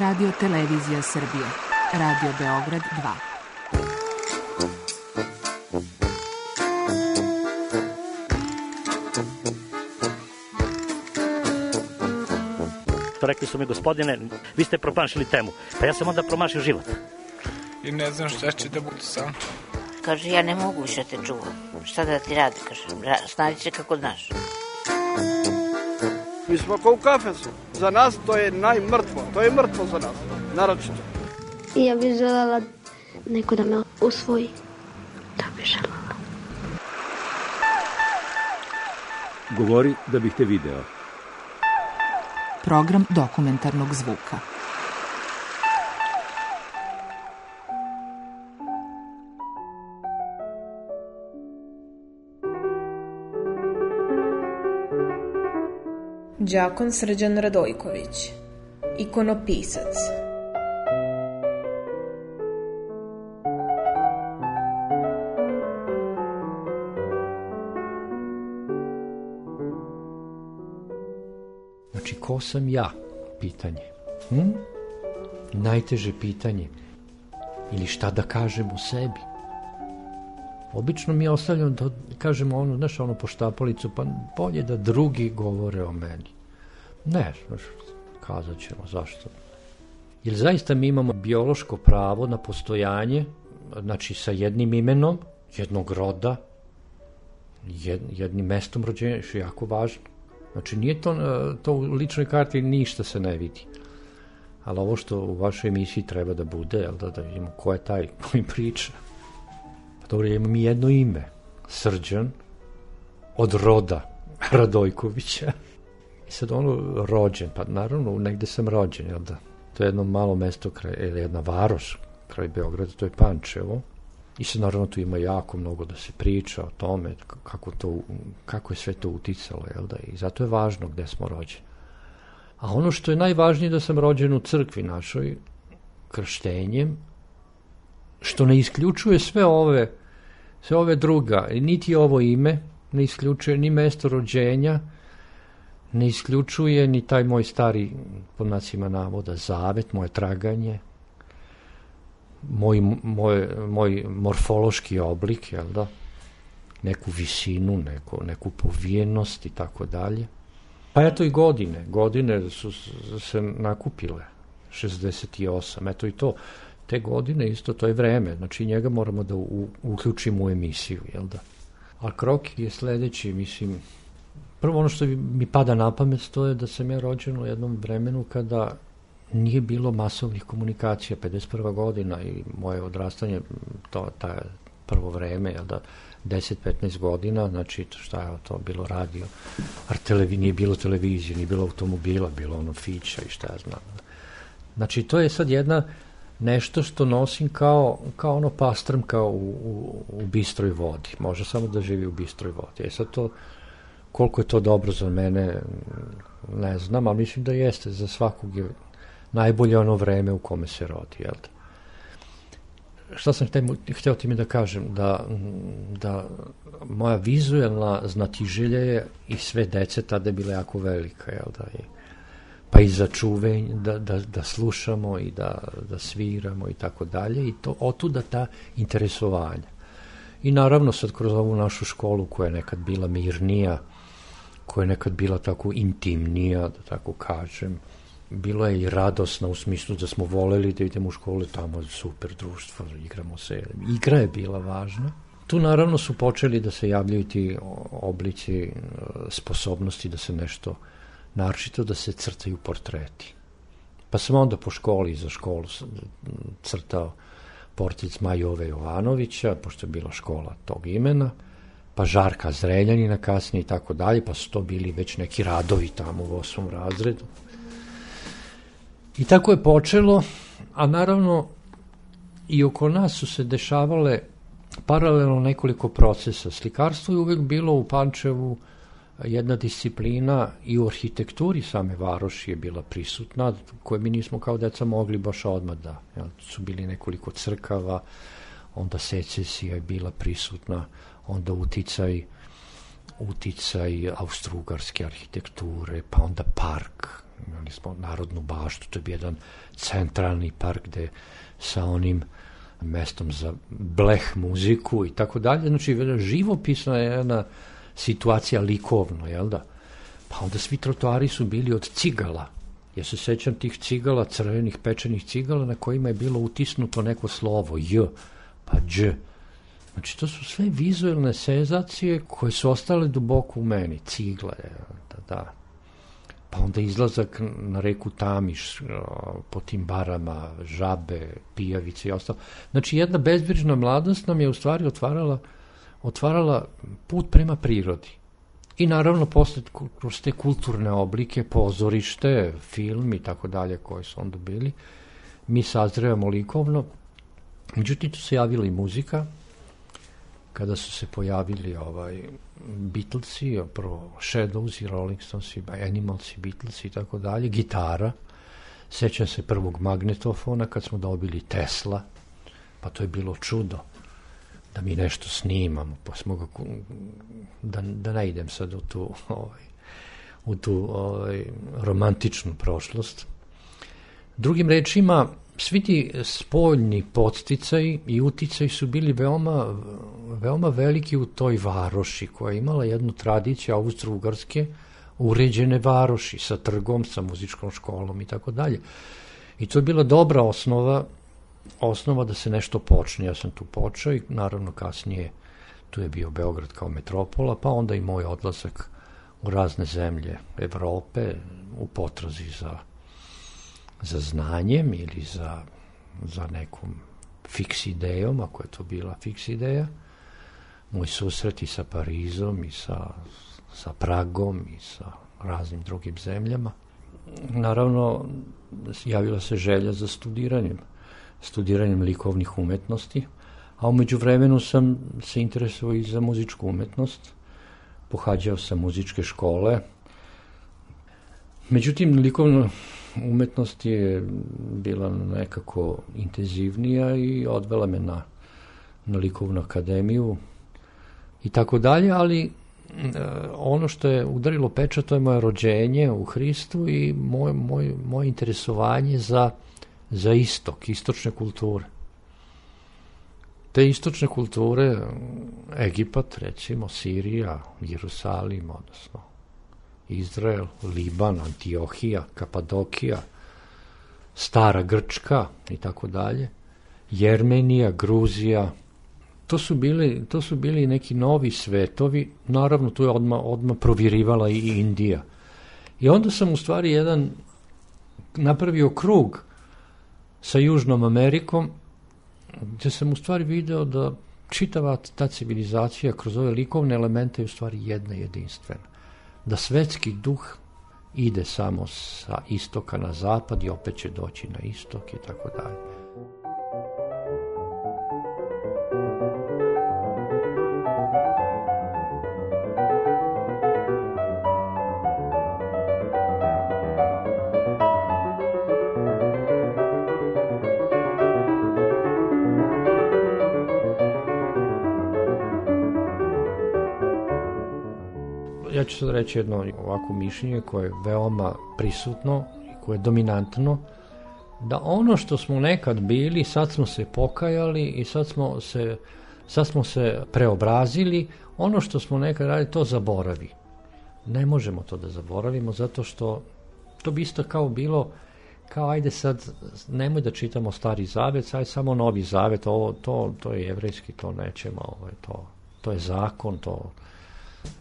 Radio Televizija Srbije. Radio Beograd 2. Rekli su mi, gospodine, vi ste promašili temu. Pa ja sam onda promašio život. I ne znam šta će da bude sam. Kaže, ja ne mogu više te čuvam. Šta da ti radi, kaže, snađi se kako znaš. Mi smo kao u kafesu. Za nas to je najmrtvo. To je mrtvo za nas. Naročito. I ja bih želela neko da me usvoji. Da bih želela. Govori da bih te video. Program dokumentarnog zvuka. Đakon Srđan Radojković, ikonopisac. Znači, ko sam ja? Pitanje. Hm? Najteže pitanje. Ili šta da kažem o sebi? Obično mi ostavljam da kažemo ono, znaš, ono po štapalicu, pa bolje da drugi govore o meni. Ne, kazat ćemo, zašto? Jer zaista mi imamo biološko pravo na postojanje, znači sa jednim imenom, jednog roda, jed, jednim mestom rođenja, što je jako važno. Znači, nije to, e, to u ličnoj karti ništa se ne vidi. Ali ovo što u vašoj emisiji treba da bude, jel da, da vidimo ko je taj koji priča. Pa dobro, imam jedno ime. Srđan od roda Radojkovića. I sad ono rođen, pa naravno negde sam rođen, jel da? To je jedno malo mesto, kraj, ili jedna varoš kraj Beograda, to je Pančevo. I sad naravno tu ima jako mnogo da se priča o tome, kako, to, kako je sve to uticalo, jel da? I zato je važno gde smo rođeni. A ono što je najvažnije da sam rođen u crkvi našoj, krštenjem, što ne isključuje sve ove, sve ove druga, niti ovo ime, ne isključuje ni mesto rođenja, ne isključuje ni taj moj stari, po nacima navoda, zavet, moje traganje, moj, moj, moj morfološki oblik, jel da, neku visinu, neku, neku povijenost i tako dalje. Pa eto i godine, godine su se nakupile, 68, eto i to, te godine isto, to je vreme, znači njega moramo da u, uključimo u emisiju, jel da? A krok je sledeći, mislim, prvo ono što mi pada na pamet to je da sam ja rođen u jednom vremenu kada nije bilo masovnih komunikacija, 51. godina i moje odrastanje, to, ta prvo vreme, jel da, 10-15 godina, znači šta je to bilo radio, a televi, nije bilo televizije, nije bilo automobila, bilo ono fića i šta ja znam. Znači to je sad jedna nešto što nosim kao, kao ono pastrmka u, u, u bistroj vodi. Može samo da živi u bistroj vodi. E sad to, koliko je to dobro za mene, ne znam, ali mislim da jeste. Za svakog je najbolje ono vreme u kome se rodi, jel da? Šta sam hteo, hteo ti mi da kažem? Da, da moja vizuelna znatiželja je i sve dece tada je bila jako velika, jel da? I, pa i za čuvenj, da, da, da slušamo i da, da sviramo i tako dalje i to otuda ta interesovanja. I naravno sad kroz ovu našu školu koja je nekad bila mirnija, koja je nekad bila tako intimnija, da tako kažem, bilo je i radosna u smislu da smo voleli da idemo u školu, tamo je super društvo, igramo se. Igra je bila važna. Tu naravno su počeli da se javljaju ti oblici e, sposobnosti da se nešto naročito da se crtaju portreti. Pa sam onda po školi, za školu crtao portret Zmajove Jovanovića, pošto je bila škola tog imena, pa Žarka Zreljanina kasnije i tako dalje, pa su to bili već neki radovi tamo u osmom razredu. I tako je počelo, a naravno i oko nas su se dešavale paralelno nekoliko procesa. Slikarstvo je uvek bilo u Pančevu jedna disciplina i u arhitekturi same varoši je bila prisutna, koje mi nismo kao deca mogli baš odmah da. Jel, su bili nekoliko crkava, onda secesija je bila prisutna, onda uticaj uticaj austrougarske arhitekture, pa onda park, imali smo Narodnu baštu, to je bio jedan centralni park gde sa onim mestom za bleh muziku i tako dalje. Znači, živopisna je jedna situacija likovno, jel da? Pa onda svi trotoari su bili od cigala. Ja se sećam tih cigala, crvenih pečenih cigala na kojima je bilo utisnuto neko slovo J, pa Đ. Znači, to su sve vizualne senzacije koje su ostale duboko u meni. Cigle, da, da. Pa onda izlazak na reku Tamiš, po tim barama, žabe, pijavice i ostalo. Znači, jedna bezbrižna mladost nam je u stvari otvarala, otvarala put prema prirodi. I naravno posle kroz te kulturne oblike, pozorište, film i tako dalje koji su onda bili, mi sazrevamo likovno. Međutim, tu se javila i muzika, kada su se pojavili ovaj Beatlesi, prvo Shadows i Rolling Stones i Animals i Beatles i tako dalje, gitara, sećam se prvog magnetofona kad smo dobili Tesla, pa to je bilo čudo da mi nešto snimamo, pa smo ga, da, da ne idem sad u tu, ovaj, u tu ovaj, romantičnu prošlost. Drugim rečima, svi ti spoljni podsticaj i uticaj su bili veoma, veoma veliki u toj varoši koja je imala jednu tradiciju austro-ugarske uređene varoši sa trgom, sa muzičkom školom i tako dalje. I to je bila dobra osnova osnova da se nešto počne. Ja sam tu počeo i naravno kasnije tu je bio Beograd kao metropola, pa onda i moj odlazak u razne zemlje Evrope u potrazi za za znanjem ili za, za nekom fiks idejom, ako je to bila fiks ideja, moj susret i sa Parizom i sa, sa Pragom i sa raznim drugim zemljama. Naravno, javila se želja za studiranjem, studiranjem likovnih umetnosti, a umeđu vremenu sam se interesovao i za muzičku umetnost, pohađao sam muzičke škole, Međutim, likovno umetnost je bila nekako intenzivnija i odvela me na, na likovnu akademiju i tako dalje, ali e, ono što je udarilo peča to je moje rođenje u Hristu i moje, moje, moje interesovanje za, za istok, istočne kulture. Te istočne kulture, Egipat, recimo, Sirija, Jerusalim, odnosno Izrael, Liban, Antiohija, Kapadokija, Stara Grčka i tako dalje, Jermenija, Gruzija, to su bili, to su bili neki novi svetovi, naravno tu je odma, odma provirivala i Indija. I onda sam u stvari jedan napravio krug sa Južnom Amerikom, gde sam u stvari video da čitava ta civilizacija kroz ove likovne elemente je u stvari jedna jedinstvena da svetski duh ide samo sa istoka na zapad i opet će doći na istok i tako dalje. Ću sad reći jedno ovako mišljenje koje je veoma prisutno i koje je dominantno, da ono što smo nekad bili, sad smo se pokajali i sad smo se, sad smo se preobrazili, ono što smo nekad radili, to zaboravi. Ne možemo to da zaboravimo, zato što to bi isto kao bilo, kao ajde sad, nemoj da čitamo stari zavet, sad samo novi zavet, ovo, to, to je jevrejski, to nećemo, ovo je to, to je zakon, to,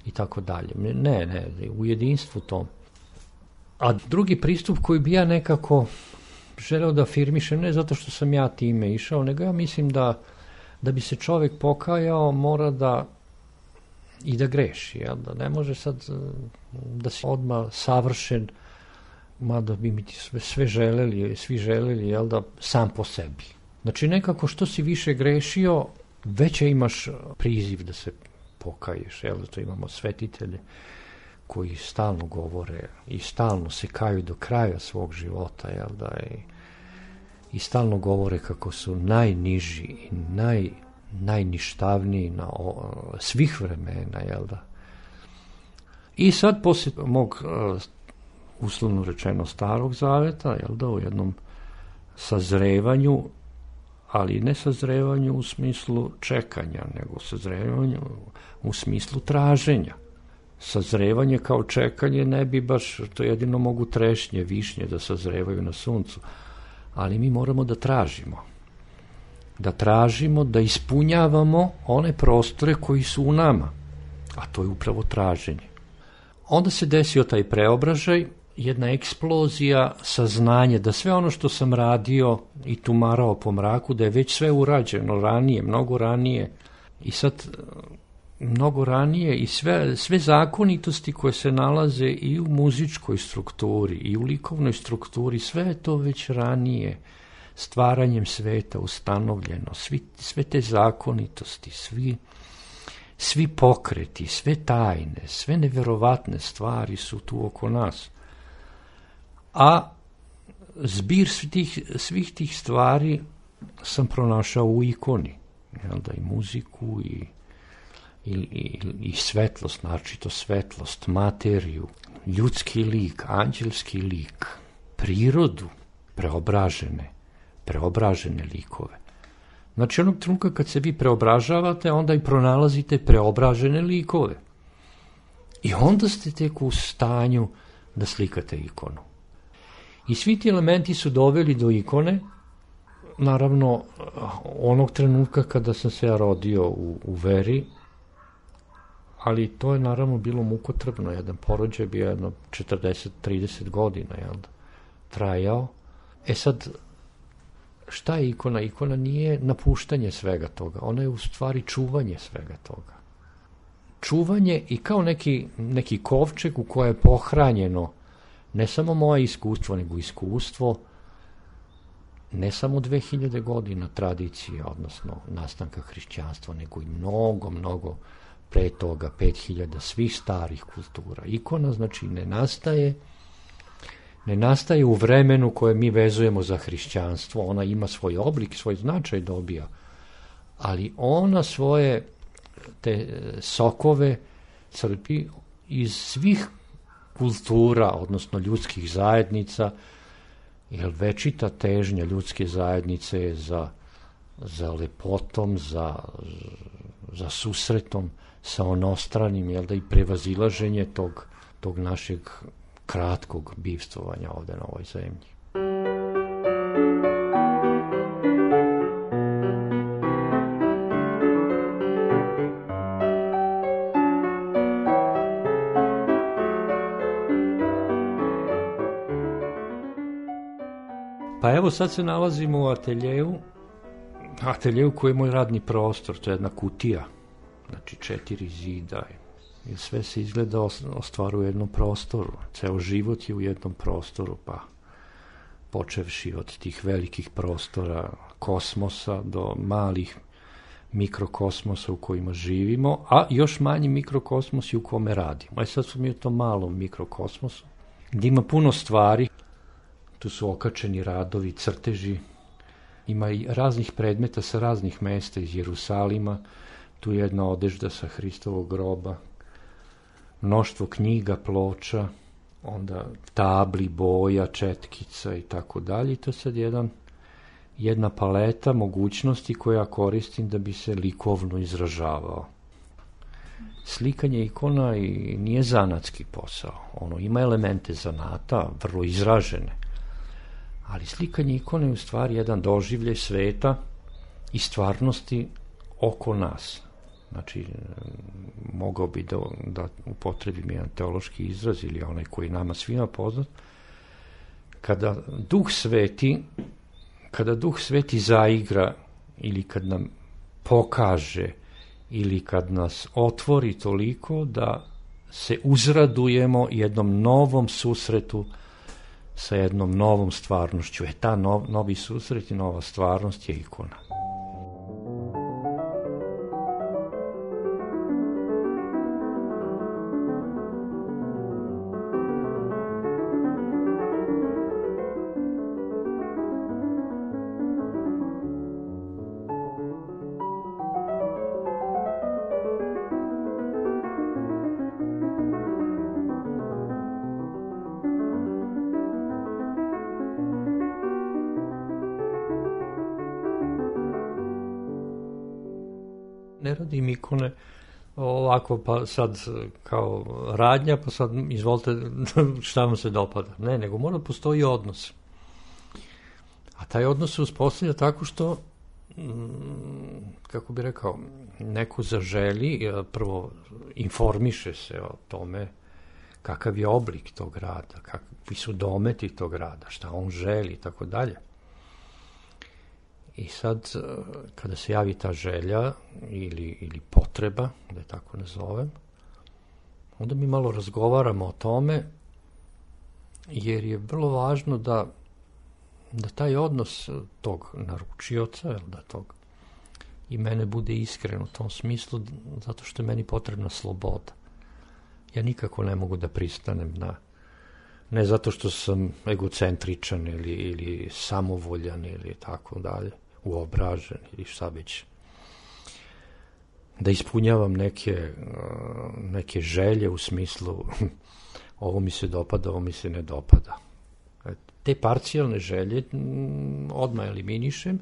i tako dalje. Ne, ne, u jedinstvu to. A drugi pristup koji bi ja nekako želeo da afirmišem, ne zato što sam ja time išao, nego ja mislim da, da bi se čovek pokajao, mora da i da greši, jel? da ne može sad da si odmah savršen, mada bi mi ti sve, sve želeli, svi želeli, jel da, sam po sebi. Znači nekako što si više grešio, veće imaš priziv da se pokaješ, jel, to imamo svetitelje koji stalno govore i stalno se kaju do kraja svog života, jel da, i, i stalno govore kako su najniži i naj, najništavniji na o, svih vremena, jel da. I sad posle mog uslovno rečeno starog zaveta, jel da, u jednom sazrevanju, ali ne sazrevanju u smislu čekanja, nego sazrevanju u smislu traženja. Sazrevanje kao čekanje ne bi baš, to jedino mogu trešnje, višnje da sazrevaju na suncu, ali mi moramo da tražimo. Da tražimo, da ispunjavamo one prostore koji su u nama, a to je upravo traženje. Onda se desio taj preobražaj, jedna eksplozija saznanja da sve ono što sam radio i tumarao po mraku, da je već sve urađeno ranije, mnogo ranije. I sad mnogo ranije i sve, sve zakonitosti koje se nalaze i u muzičkoj strukturi i u likovnoj strukturi, sve je to već ranije stvaranjem sveta ustanovljeno, svi, sve te zakonitosti, svi, svi pokreti, sve tajne, sve neverovatne stvari su tu oko nas. A zbir svih svih tih stvari sam pronašao u ikoni, jel da, i muziku i i, i, i svetlost, to svetlost, materiju, ljudski lik, anđelski lik, prirodu, preobražene, preobražene likove. Znači, onog trenutka kad se vi preobražavate, onda i pronalazite preobražene likove. I onda ste tek u stanju da slikate ikonu. I svi ti elementi su doveli do ikone, naravno, onog trenutka kada sam se ja rodio u, u veri, ali to je naravno bilo mukotrbno, jedan porođaj bio jedno 40-30 godina, jel da, trajao. E sad, šta je ikona? Ikona nije napuštanje svega toga, ona je u stvari čuvanje svega toga. Čuvanje i kao neki, neki kovčeg u koje je pohranjeno ne samo moje iskustvo, nego iskustvo ne samo 2000 godina tradicije, odnosno nastanka hrišćanstva, nego i mnogo, mnogo pre toga 5000 svih starih kultura. Ikona znači ne nastaje ne nastaje u vremenu koje mi vezujemo za hrišćanstvo, ona ima svoj oblik, svoj značaj dobija, ali ona svoje te sokove crpi iz svih kultura, odnosno ljudskih zajednica, jer večita težnja ljudske zajednice je za, za lepotom, za, za susretom, sa onostranim, jel da, i prevazilaženje tog, tog našeg kratkog bivstvovanja ovde na ovoj zemlji. Evo sad se nalazimo u ateljeju, ateljeju koji je moj radni prostor, to je jedna kutija znači četiri zida i sve se izgleda ostvaruje u jednom prostoru. Ceo život je u jednom prostoru, pa počevši od tih velikih prostora kosmosa do malih mikrokosmosa u kojima živimo, a još manji mikrokosmos u kome radimo. Aj sad smo mi u tom malom mikrokosmosu, gdje ima puno stvari, tu su okačeni radovi, crteži, ima i raznih predmeta sa raznih mesta iz Jerusalima, tu jedna odežda sa Hristovog groba, mnoštvo knjiga, ploča, onda tabli, boja, četkica i tako dalje. To je sad jedan, jedna paleta mogućnosti koja koristim da bi se likovno izražavao. Slikanje ikona i nije zanatski posao. Ono ima elemente zanata, vrlo izražene. Ali slikanje ikone je u stvari jedan doživljaj sveta i stvarnosti oko nas. Znači, mogao bi da, da upotrebim jedan teološki izraz ili onaj koji nama svima poznat, kada duh sveti, kada duh sveti zaigra ili kad nam pokaže ili kad nas otvori toliko da se uzradujemo jednom novom susretu sa jednom novom stvarnošću. E ta nov, novi susret i nova stvarnost je ikona. Ne radim ikone ovako pa sad kao radnja, pa sad izvolite šta vam se dopada. Ne, nego mora da postoji odnos. A taj odnos se uspostavlja tako što mm, kako bi rekao, neko zaželi, e, prvo informiše se o tome kakav je oblik tog rada, kakvi su dometi tog rada, šta on želi i tako dalje. I sad, e, kada se javi ta želja ili, ili potreba, da je tako nazovem, onda mi malo razgovaramo o tome, jer je vrlo važno da, da taj odnos tog naručioca, da tog i mene bude iskren u tom smislu, zato što je meni potrebna sloboda. Ja nikako ne mogu da pristanem na ne zato što sam egocentričan ili, ili samovoljan ili tako dalje, uobražen ili šta već. Da ispunjavam neke, neke želje u smislu ovo mi se dopada, ovo mi se ne dopada. E, te parcijalne želje odmah eliminišem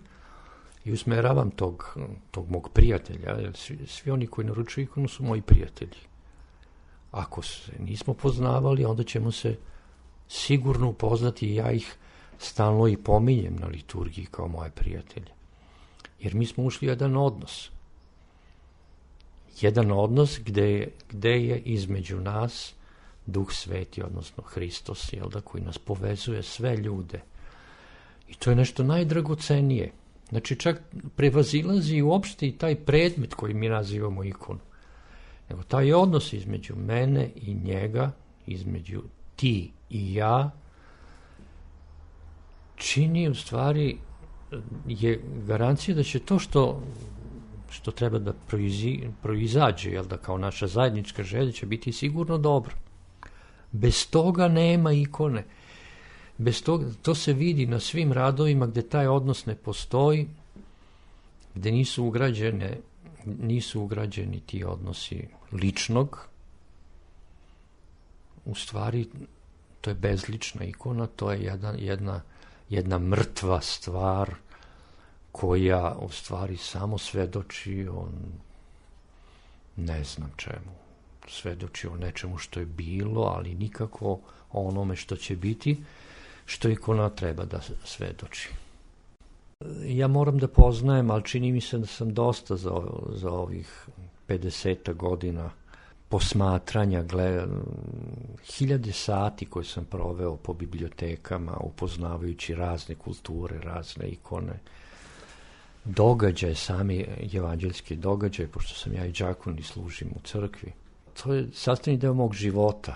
i usmeravam tog, tog mog prijatelja, svi, svi oni koji naručuju ikonu su moji prijatelji. Ako se nismo poznavali, onda ćemo se sigurno upoznati i ja ih stalno i pominjem na liturgiji kao moje prijatelje. Jer mi smo ušli u jedan odnos. Jedan odnos gde je, gde je između nas Duh Sveti, odnosno Hristos, jel da, koji nas povezuje sve ljude. I to je nešto najdragocenije. Znači čak prevazilazi uopšte i taj predmet koji mi nazivamo ikonu. Nego taj odnos između mene i njega, između ti i ja, čini u stvari je garancija da će to što što treba da proizi, proizađe, jel da kao naša zajednička želja će biti sigurno dobro. Bez toga nema ikone. Bez toga, to se vidi na svim radovima gde taj odnos ne postoji, gde nisu ugrađene nisu ugrađeni ti odnosi ličnog, u stvari to je bezlična ikona, to je jedna, jedna, jedna mrtva stvar koja u stvari samo svedoči o ne znam čemu. Svedoči o nečemu što je bilo, ali nikako o onome što će biti što ikona treba da svedoči. Ja moram da poznajem, ali čini mi se da sam dosta za, za ovih 50 godina posmatranja, gled, hiljade sati koje sam proveo po bibliotekama, upoznavajući razne kulture, razne ikone, događaje, sami evanđeljski događaje, pošto sam ja i džakon i služim u crkvi. To je sastavni deo mog života.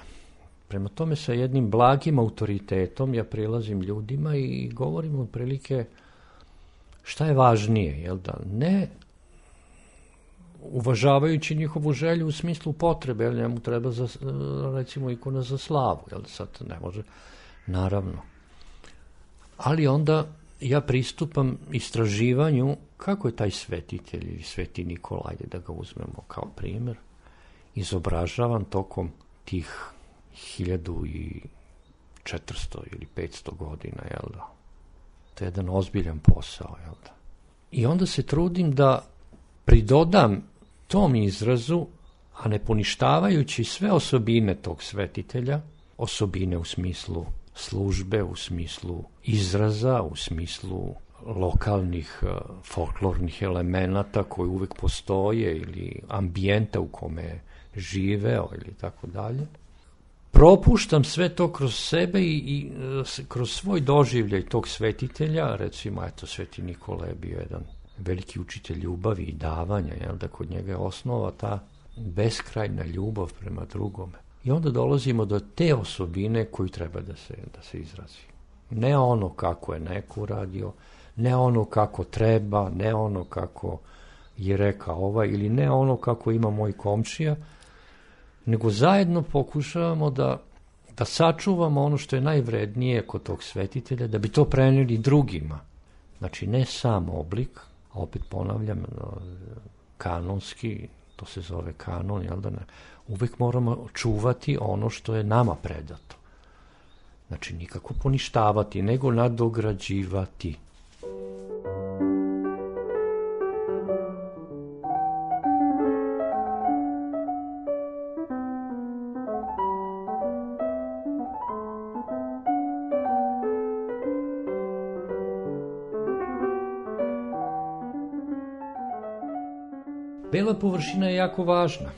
Prema tome sa jednim blagim autoritetom ja prilazim ljudima i govorim prilike šta je važnije, jel da? Ne uvažavajući njihovu želju u smislu potrebe, jel njemu treba za, recimo ikona za slavu, jel sad ne može, naravno. Ali onda ja pristupam istraživanju kako je taj svetitelj ili sveti Nikolaj, da ga uzmemo kao primer, izobražavan tokom tih 1400 ili 500 godina, jel da? To je jedan ozbiljan posao, jel da? I onda se trudim da pridodam tom izrazu, a ne poništavajući sve osobine tog svetitelja, osobine u smislu službe, u smislu izraza, u smislu lokalnih folklornih elemenata koji uvek postoje ili ambijenta u kome živeo ili tako dalje. Propuštam sve to kroz sebe i, i kroz svoj doživljaj tog svetitelja, recimo, eto, sveti Nikola je bio jedan veliki učitelj ljubavi i davanja, jel, da kod njega je osnova ta beskrajna ljubav prema drugome. I onda dolazimo do te osobine koju treba da se, da se izrazi. Ne ono kako je neko uradio, ne ono kako treba, ne ono kako je rekao ovaj, ili ne ono kako ima moj komšija, nego zajedno pokušavamo da, da sačuvamo ono što je najvrednije kod tog svetitelja, da bi to preneli drugima. Znači, ne sam oblik, a opet ponavljam, kanonski, to se zove kanon, jel da ne, uvek moramo čuvati ono što je nama predato. Znači, nikako poništavati, nego nadograđivati. Površina je jako važna.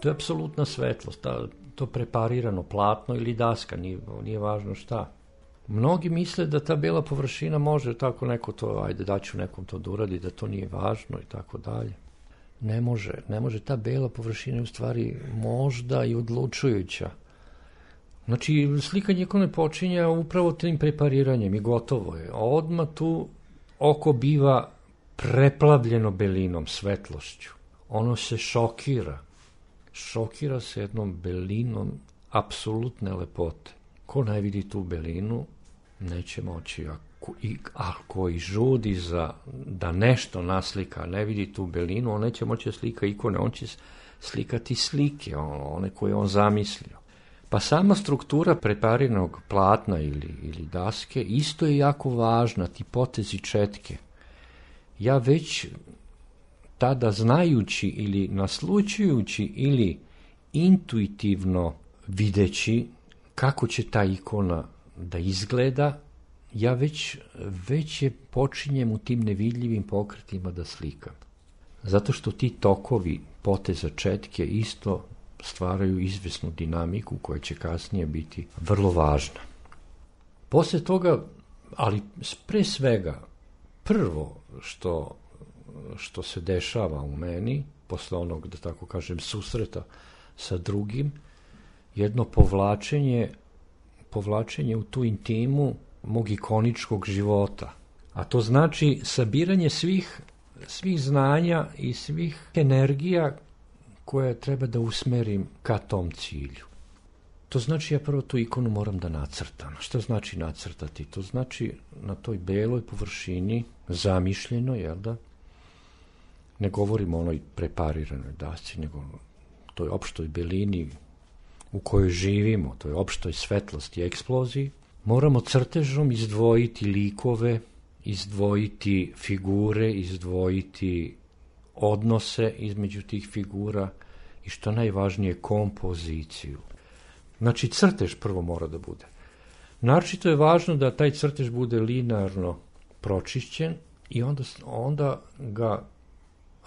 To je apsolutna svetlost, ta, to preparirano platno ili daska, nije, nije važno šta. Mnogi misle da ta bela površina može tako neko to, ajde daću nekom to da uradi, da to nije važno i tako dalje. Ne može, ne može ta bela površina je u stvari možda i odlučujuća. Znači, slikanje ikone počinja upravo tim prepariranjem i gotovo je. A odmah tu oko biva preplavljeno belinom, svetlošću. Ono se šokira. Šokira se jednom belinom apsolutne lepote. Ko ne vidi tu belinu, neće moći. Ako, i, ako i žudi za da nešto naslika, ne vidi tu belinu, on neće moći da slika ikone, on će slikati slike, one koje on zamislio. Pa sama struktura prepariranog platna ili, ili daske isto je jako važna, ti potezi četke. Ja već tada znajući ili naslučujući ili intuitivno videći kako će ta ikona da izgleda, ja već, već je počinjem u tim nevidljivim pokretima da slikam. Zato što ti tokovi poteza četke isto stvaraju izvesnu dinamiku koja će kasnije biti vrlo važna. Posle toga, ali pre svega, prvo što, što se dešava u meni, posle onog, da tako kažem, susreta sa drugim, jedno povlačenje, povlačenje u tu intimu mog ikoničkog života. A to znači sabiranje svih, svih znanja i svih energija koje treba da usmerim ka tom cilju. To znači ja prvo tu ikonu moram da nacrtam. Šta znači nacrtati? To znači na toj beloj površini, zamišljeno, jel da? Ne govorimo o onoj prepariranoj dasci, nego toj opštoj belini u kojoj živimo, toj opštoj svetlosti i eksploziji, moramo crtežom izdvojiti likove, izdvojiti figure, izdvojiti odnose između tih figura i što najvažnije kompoziciju. Znači crtež prvo mora da bude. Naročito je važno da taj crtež bude linearno pročišćen i onda, onda ga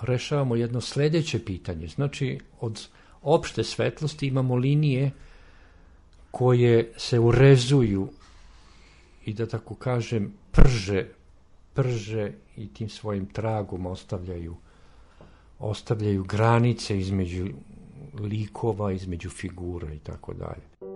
rešavamo jedno sledeće pitanje. Znači od opšte svetlosti imamo linije koje se urezuju i da tako kažem prže, prže i tim svojim tragom ostavljaju ostavljaju granice između likova, između figura i tako dalje.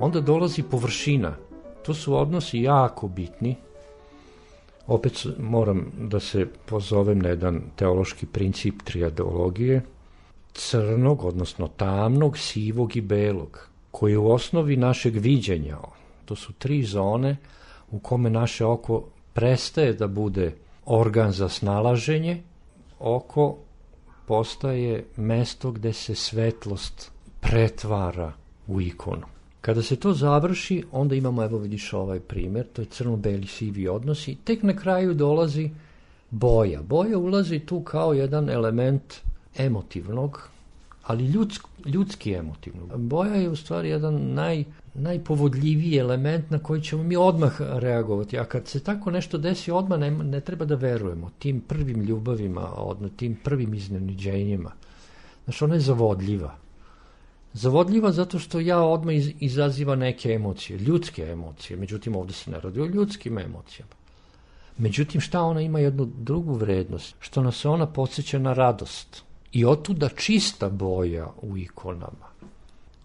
Onda dolazi površina. To su odnosi jako bitni Opet moram da se pozovem na jedan teološki princip triadologije, crnog, odnosno tamnog, sivog i belog, koji je u osnovi našeg viđenja. To su tri zone u kome naše oko prestaje da bude organ za snalaženje, oko postaje mesto gde se svetlost pretvara u ikonu. Kada se to završi, onda imamo, evo vidiš ovaj primer, to je crno-beli sivi odnosi, tek na kraju dolazi boja. Boja ulazi tu kao jedan element emotivnog, ali ljudsk, ljudski emotivnog. Boja je u stvari jedan naj, najpovodljiviji element na koji ćemo mi odmah reagovati, a kad se tako nešto desi, odmah ne, ne treba da verujemo tim prvim ljubavima, odno, tim prvim iznenađenjima. Znaš, ona je zavodljiva. Zavodljiva zato što ja odmah iz, izaziva neke emocije, ljudske emocije, međutim ovde se ne radi o ljudskim emocijama. Međutim, šta ona ima jednu drugu vrednost? Što nas ona podsjeća na radost. I otuda čista boja u ikonama.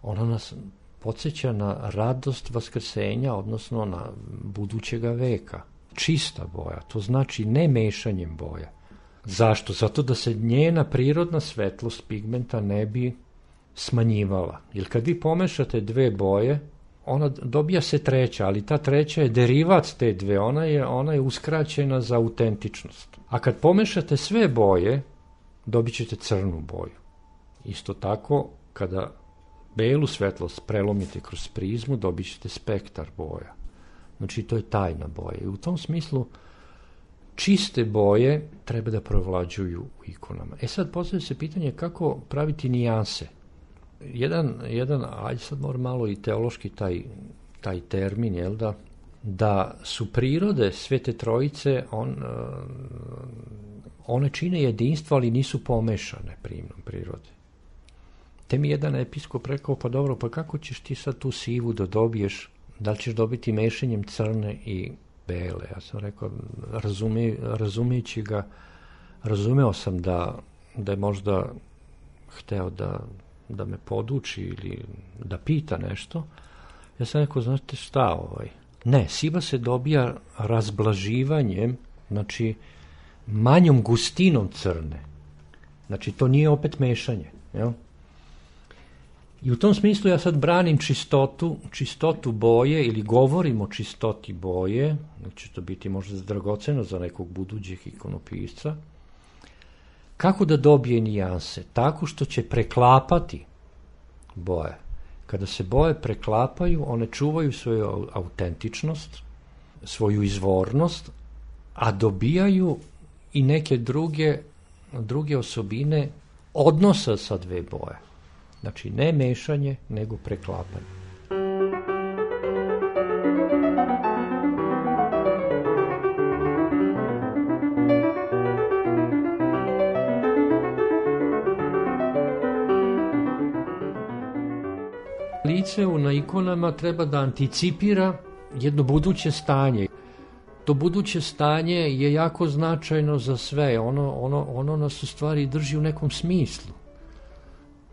Ona nas podsjeća na radost vaskrsenja, odnosno na budućega veka. Čista boja, to znači ne mešanjem boja. Zašto? Zato da se njena prirodna svetlost pigmenta ne bi smanjivala. Jer kad vi pomešate dve boje, ona dobija se treća, ali ta treća je derivat te dve, ona je, ona je uskraćena za autentičnost. A kad pomešate sve boje, dobit ćete crnu boju. Isto tako, kada belu svetlost prelomite kroz prizmu, dobit ćete spektar boja. Znači, to je tajna boja. I u tom smislu, čiste boje treba da provlađuju u ikonama. E sad postavlja se pitanje kako praviti nijanse. Jedan, jedan ajde sad moram malo i teološki taj, taj termin, jel da, da su prirode Svete Trojice, on, uh, one čine jedinstvo, ali nisu pomešane primnom prirode. Te mi jedan episkop rekao, pa dobro, pa kako ćeš ti sad tu sivu da dobiješ, da li ćeš dobiti mešanjem crne i bele? Ja sam rekao, razume, razumejući ga, razumeo sam da, da je možda hteo da, da me poduči ili da pita nešto. Ja sam rekao, znate šta ovaj? Ne, siva se dobija razblaživanjem, znači manjom gustinom crne. Znači, to nije opet mešanje. Jel? I u tom smislu ja sad branim čistotu, čistotu boje ili govorim o čistoti boje, će to biti možda dragoceno za nekog budućeg ikonopisca, kako da dobije nijanse? Tako što će preklapati boje. Kada se boje preklapaju, one čuvaju svoju autentičnost, svoju izvornost, a dobijaju i neke druge, druge osobine odnosa sa dve boje. Znači, ne mešanje, nego preklapanje. Ikonama treba da anticipira jedno buduće stanje. To buduće stanje je jako značajno za sve. Ono, ono, ono nas u stvari drži u nekom smislu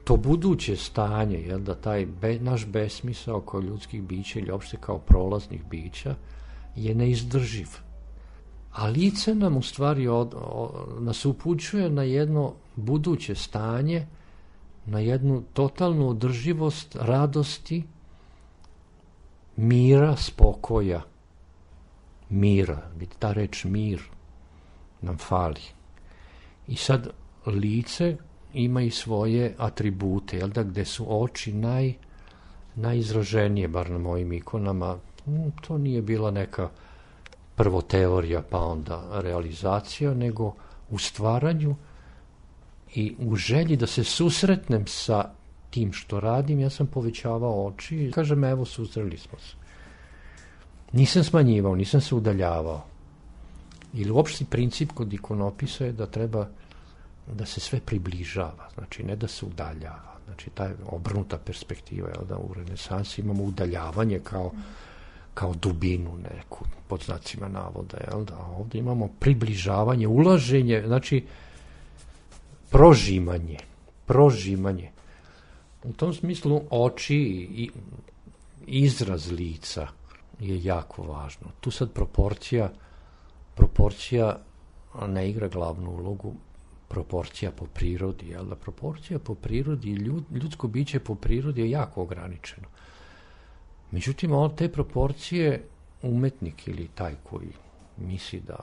to buduće stanje, jel, da taj be, naš besmisao kao ljudskih bića ili opšte kao prolaznih bića je neizdrživ. A lice nam u stvari od, od, nas upućuje na jedno buduće stanje, na jednu totalnu održivost radosti, mira, spokoja, mira, ta reč mir nam fali. I sad lice ima i svoje atribute, jel da, gde su oči naj, najizraženije, bar na mojim ikonama, hm, to nije bila neka prvo teorija, pa onda realizacija, nego u stvaranju i u želji da se susretnem sa tim što radim, ja sam povećavao oči i kažem, evo, susreli smo se. Nisam smanjivao, nisam se udaljavao. Ili uopšte princip kod ikonopisa je da treba da se sve približava, znači ne da se udaljava. Znači ta obrnuta perspektiva, je da u renesansi imamo udaljavanje kao, kao dubinu neku, pod znacima navoda, jel da ovde imamo približavanje, ulaženje, znači prožimanje, prožimanje. U tom smislu oči i izraz lica je jako važno. Tu sad proporcija proporcija ne igra glavnu ulogu, proporcija po prirodi, jel da proporcija po prirodi, ljud, ljudsko biće po prirodi je jako ograničeno. Međutim, on te proporcije umetnik ili taj koji misli da,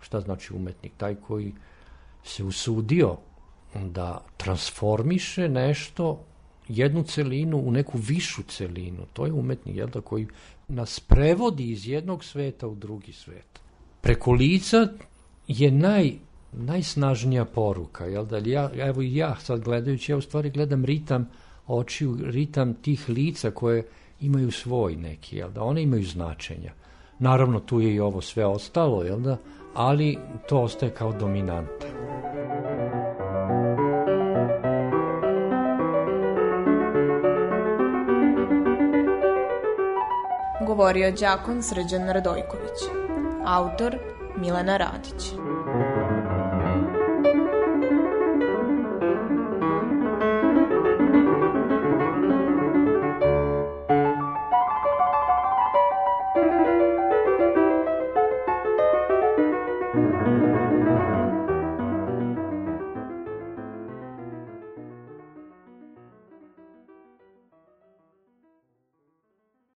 šta znači umetnik, taj koji se usudio da transformiše nešto, jednu celinu u neku višu celinu, to je umetnik, jel da, koji nas prevodi iz jednog sveta u drugi svet. Preko lica je naj najsnažnija poruka, jel da, ja, evo i ja sad gledajući, ja u stvari gledam ritam očiju, ritam tih lica koje imaju svoj neki, jel da, one imaju značenja. Naravno, tu je i ovo sve ostalo, jel da, ali to ostaje kao dominanta. Govorio Đakon Srđan Radojković. Autor Milena Radić.